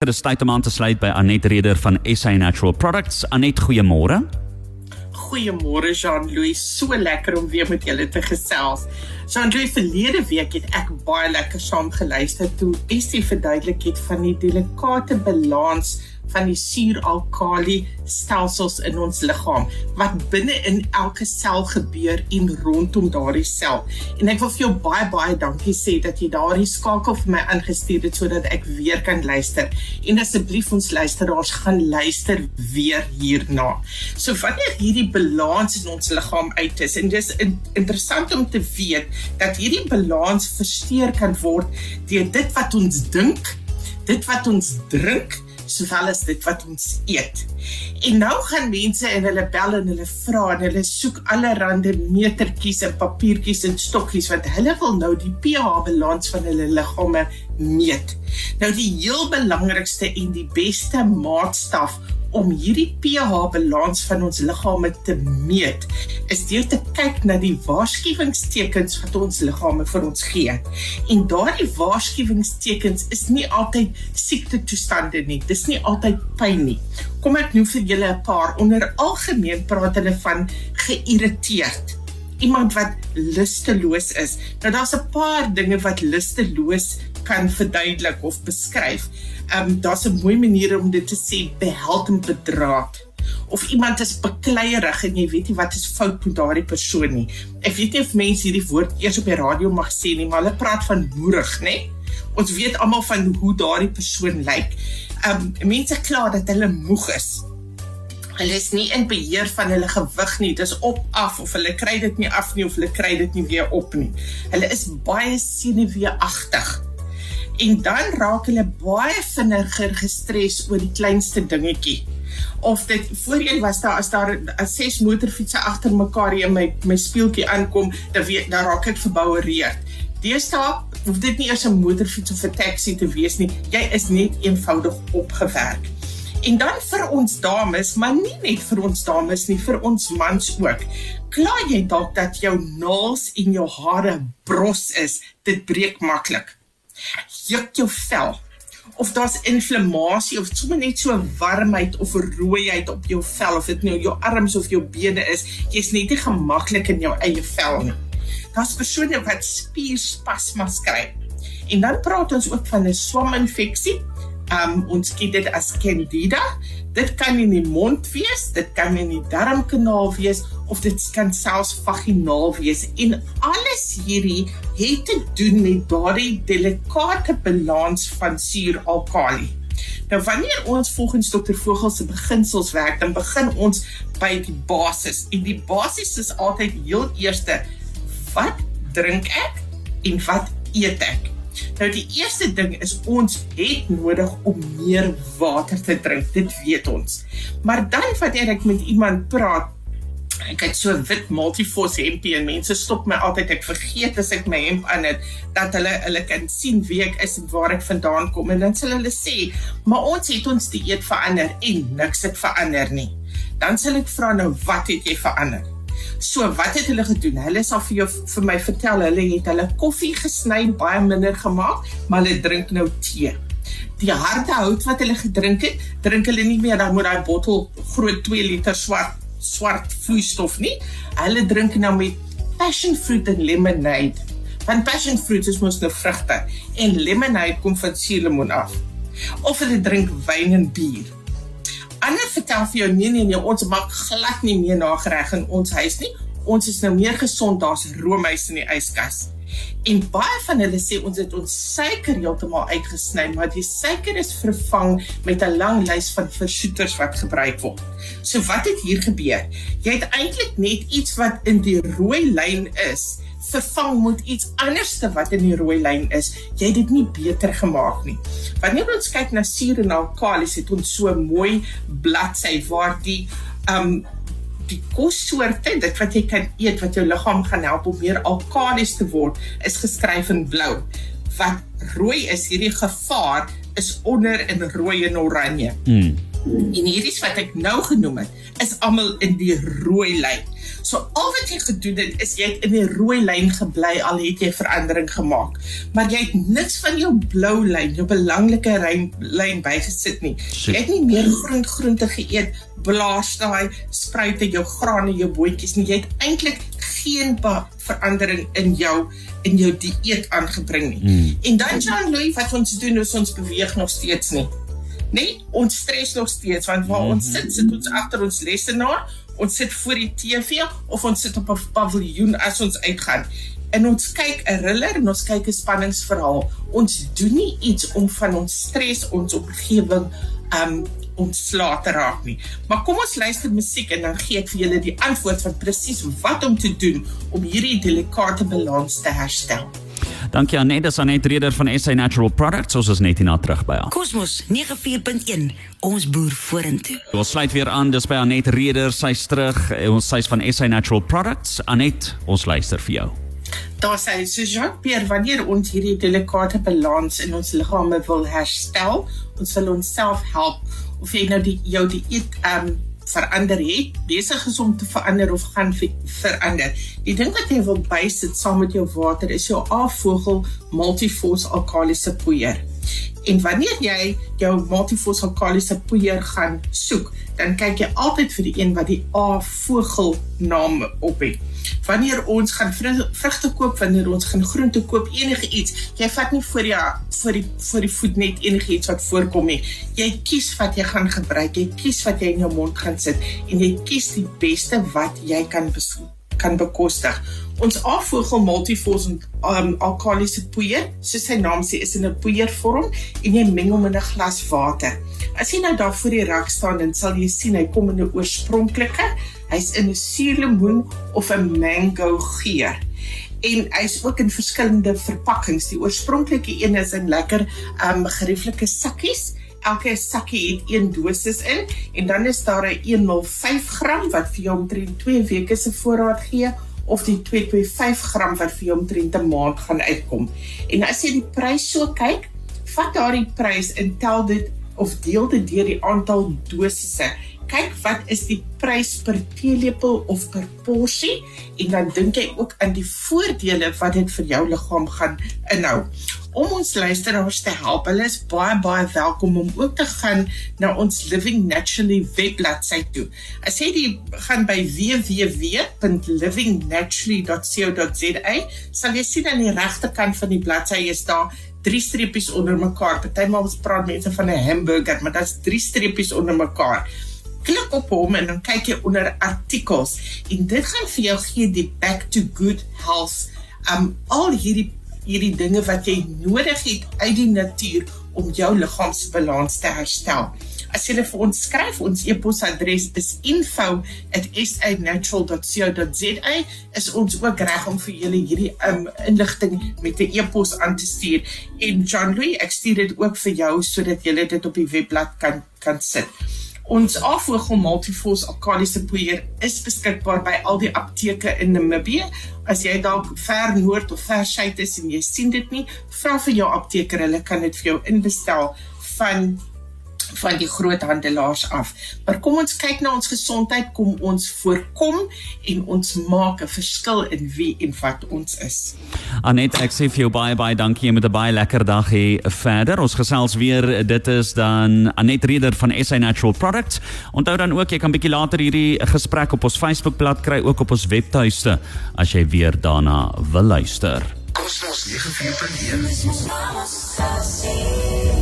Dit is tyd om aan te sluit by Anet Reder van SA Natural Products. Anet, goeiemôre. Goeiemôre Jean-Louis, so lekker om weer met julle te gesels. Jean-Louis, verlede week het ek baie lekker saam geluister toe Estie verduidelik het van die delikate balans van die suur-alkali stelsels in ons liggaam wat binne in elke sel gebeur en rondom daardie sel. En ek wil vir jou baie baie dankie sê dat jy daardie skakel vir my aangestuur het sodat ek weer kan luister. En asseblief ons luisteraars gaan luister weer hierna. So wanneer hierdie balans in ons liggaam uit is en dis in, interessant om te weet dat hierdie balans versteur kan word deur dit wat ons dink, dit wat ons drink sowel as dit wat ons eet. En nou gaan mense en hulle bel en hulle vra en hulle soek allerlei metertjies en papiertjies en stokkies want hulle wil nou die pH balans van hulle liggame meet. Nou die heel belangrikste en die beste maatstaf om hierdie pH balans van ons liggame te meet is deur te kyk na die waarskuwingstekens wat ons liggame vir ons gee. En daardie waarskuwingstekens is nie altyd siekte toestande nie. Dis nie altyd pyn nie. Kom ek noem vir julle 'n paar. Onder algemeen praat hulle van geïrriteerd. Iemand wat lusteloos is. Nou daar's 'n paar dinge wat lusteloos kan verduidelik of beskryf. Ehm um, daar's 'n mooi manier om dit te sê beheld en bedraad. Of iemand is bekleierig en jy weet nie wat is fout met daardie persoon nie. Ek weet nie of mense hierdie woord eers op die radio mag sê nie, maar hulle praat van moerig, nê? Ons weet almal van hoe daardie persoon lyk. Ehm um, mense kla dat hulle moeg is. Hulle is nie in beheer van hulle gewig nie. Dit is op af of hulle kry dit nie af nie of hulle kry dit nie weer op nie. Hulle is baie senuweeagtig en dan raak hulle baie vinniger gestres oor die kleinste dingetjie. Of dit voorheen was daar as daar as ses motorfietsse agter mekaar in my my speeltjie aankom, dan weet dan raak ek verboureerd. Deesdae hoef dit nie eers 'n motorfiets of 'n taxi te wees nie. Jy is net eenvoudig opgewerk. En dan vir ons dames, maar nie net vir ons dames nie, vir ons mans ook. Kla jy dalk dat jou naels en jou hare bros is? Dit breek maklik juk jou vel of daar's inflammasie of sommer net so warmheid of rooiheid op jou vel of dit nou jou arms of jou bene is, jy's net nie gemaklik in jou eie vel nie. Daar's persone wat spierspasmas kry. En dan praat ons ook van 'n swaminfeksie um, ons ken dit as candida. Dit kan in die mond wees, dit kan in die darmkanaal wees of dit kan selfs vaginaal wees. En alles hierdie het te doen met daardie delikate balans van suur-alkali. Nou wanneer ons volgens dokter Vogel se beginsels werk, dan begin ons by die basis. En die basis is altyd heel eerste wat drink ek en wat eet ek? Nou die eerste ding is ons het nodig om meer water te drink. Dit weet ons. Maar dan wanneer ek met iemand praat Ek het so wit multifos hempie en mense stop my altyd ek vergeet as ek my hemp aan het dat hulle hulle kan sien wie ek is en waar ek vandaan kom en dan sal hulle sê maar ons het ons dieet verander en niks het verander nie. Dan sal ek vra nou wat het jy verander? So wat het hulle gedoen? Hulle sal vir jou vir my vertel hulle het hulle koffie gesny baie minder gemaak, maar hulle drink nou tee. Die harde hout wat hulle gedrink het, drink hulle nie meer dan met daai bottel groot 2 liter swart swart vloeistof nie. Hulle drink nou met passion fruit en lemonade. Want passion fruit is mos nou vrugte en lemonade kom van suurlemoen af. Of hulle drink wyn en bier. Ander vertel vir jou nee nee nee, ons maak glad nie meer nagereg in ons huis nie. Ons is nou meer gesond, daar's roomys in die yskas. En baie van hulle sê ons het ons suiker heeltemal uitgesny, maar die suiker is vervang met 'n lang lys van versoeters wat gebruik word. So wat het hier gebeur? Jy het eintlik net iets wat in die rooi lyn is vervang met iets anderste wat in die rooi lyn is. Jy het dit nie beter gemaak nie. Wanneer ons kyk na suur en alkali, het ons so mooi bladsy waar die um die kossoorte, dit wat jy kan eet wat jou liggaam gaan help om meer alkalis te word, is geskryf in blou. Wat rooi is, hierdie gevaar is onder in rooi en oranje. Hmm. En hierdie wat ek nou genoem het, is almal in die rooi lyn. So al wat jy gedoen het is jy het in die rooi lyn gebly al het jy verandering gemaak. Maar jy het niks van jou blou lyn, jou belangrike lyn bygesit nie. Jy het nie meer groen groente geëet, blaas daai spruite, jou grane, jou bootjies nie. Jy het eintlik geen verandering in jou in jou dieet aangebring nie. Mm. En dan Jean Louis wat ons doen is ons beweeg nog steeds nie. Nee, ons stres nog steeds want waar mm -hmm. ons sit, sit ons agter ons lesenaar, ons sit voor die TV of ons sit op 'n paviljoen as ons uitgaan. En ons kyk 'n thriller en ons kyk 'n spanningsverhaal. Ons doen nie iets om van ons stres, ons omgewing um ontslae te raak nie. Maar kom ons luister musiek en dan gee ek vir julle die antwoord van presies wat om te doen om hierdie delikate balans te herstel. Dankie aan Neda Sanet Reder van SA Natural Products. Ons is net hierna terug by haar. Cosmos 94.1. Ons boer vorentoe. Ons sluit weer aan dis by Anet Reder. Sy's terug. Ons sy's van SA Natural Products. Anet, ons luister vir jou. Daar sê so Jean-Pierre wanneer ons hierdie delikate balans in ons liggame wil herstel, ons wil onsself help of jy nou die jou die eet um verander het, besig is om te verander of gaan verander. Die ding wat jy wil bysit saam met jou water is jou A-vogel multifos alkalisiese poeier. En wanneer jy jou multifos alkalisiese poeier gaan soek, dan kyk jy altyd vir die een wat die A-vogel naam op het wanneer ons gaan vrugte koop, wanneer ons gaan groente koop, enige iets, jy vat nie vir jou vir die vir die voet net enige iets wat voorkom nie. Jy kies wat jy gaan gebruik, jy kies wat jy in jou mond gaan sit en jy kies die beste wat jy kan kan bekostig. Ons afvogel multifos en um, alkalisiese poeier, soos sy naam sê, is in 'n poeiervorm en jy meng hom in 'n glas water. As jy nou daar voor die rak staan, dan sal jy sien hy kom in 'n oorspronklike Hy's in 'n suurlemoen of 'n mango geur. En hy's ook in verskillende verpakkings. Die oorspronklike een is in lekker um gerieflike sakkies. Elke sakkie het een dosis in en dan is daar 'n 105 gram wat vir jou omtrent 2 weke se voorraad gee of die 225 gram wat vir jou omtrent 'n maand gaan uitkom. En as jy die prys so kyk, vat daardie prys en tel dit of deel dit deur die aantal dosisse kyk wat is die prys per teelepel of per porsie en dan dink jy ook aan die voordele wat dit vir jou liggaam gaan inhou. Om ons luisteraars te help, hulle is baie baie welkom om ook te gaan na ons Living Naturally webbladsy toe. As jy die gaan by www.livingnaturally.co.za, sal jy sien aan die regterkant van die bladsy is daar drie streepies onder mekaar. Partymal ons praat mense van 'n hamburger, maar dit's drie streepies onder mekaar klik op hom en dan kyk jy onder artikels en dit gaan vir jou gee die back to good health um al hierdie hierdie dinge wat jy nodig het uit die natuur om jou liggaamsbalans te herstel. As jy vir ons skryf, ons e-posadres is info@sanatural.co.za. Is ons ook reg om vir julle hierdie um inligting met 'n e-pos aan te stuur. En John Louis, ek stuur dit ook vir jou sodat jy dit op die webblad kan kan sit. Ons afvogel multifos alkalisiese poeier is beskikbaar by al die apteke in Namibië. As jy dalk ver noord of ver suid is en jy sien dit nie, vra vir jou apteker, hulle kan dit vir jou inbestel van van die groot handelaars af. Maar kom ons kyk na ons gesondheid, kom ons voorkom en ons maak 'n verskil in wie en wat ons is. Anet, ek sê vir jou baie baie dankie jy met 'n baie lekker dag hê verder. Ons gesels weer. Dit is dan Anet Reder van SA Natural Products. Onthou dan ook jy kan bietjie later hierdie gesprek op ons Facebookblad kry, ook op ons webtuiste as jy weer daarna wil luister. Kosmos 94.1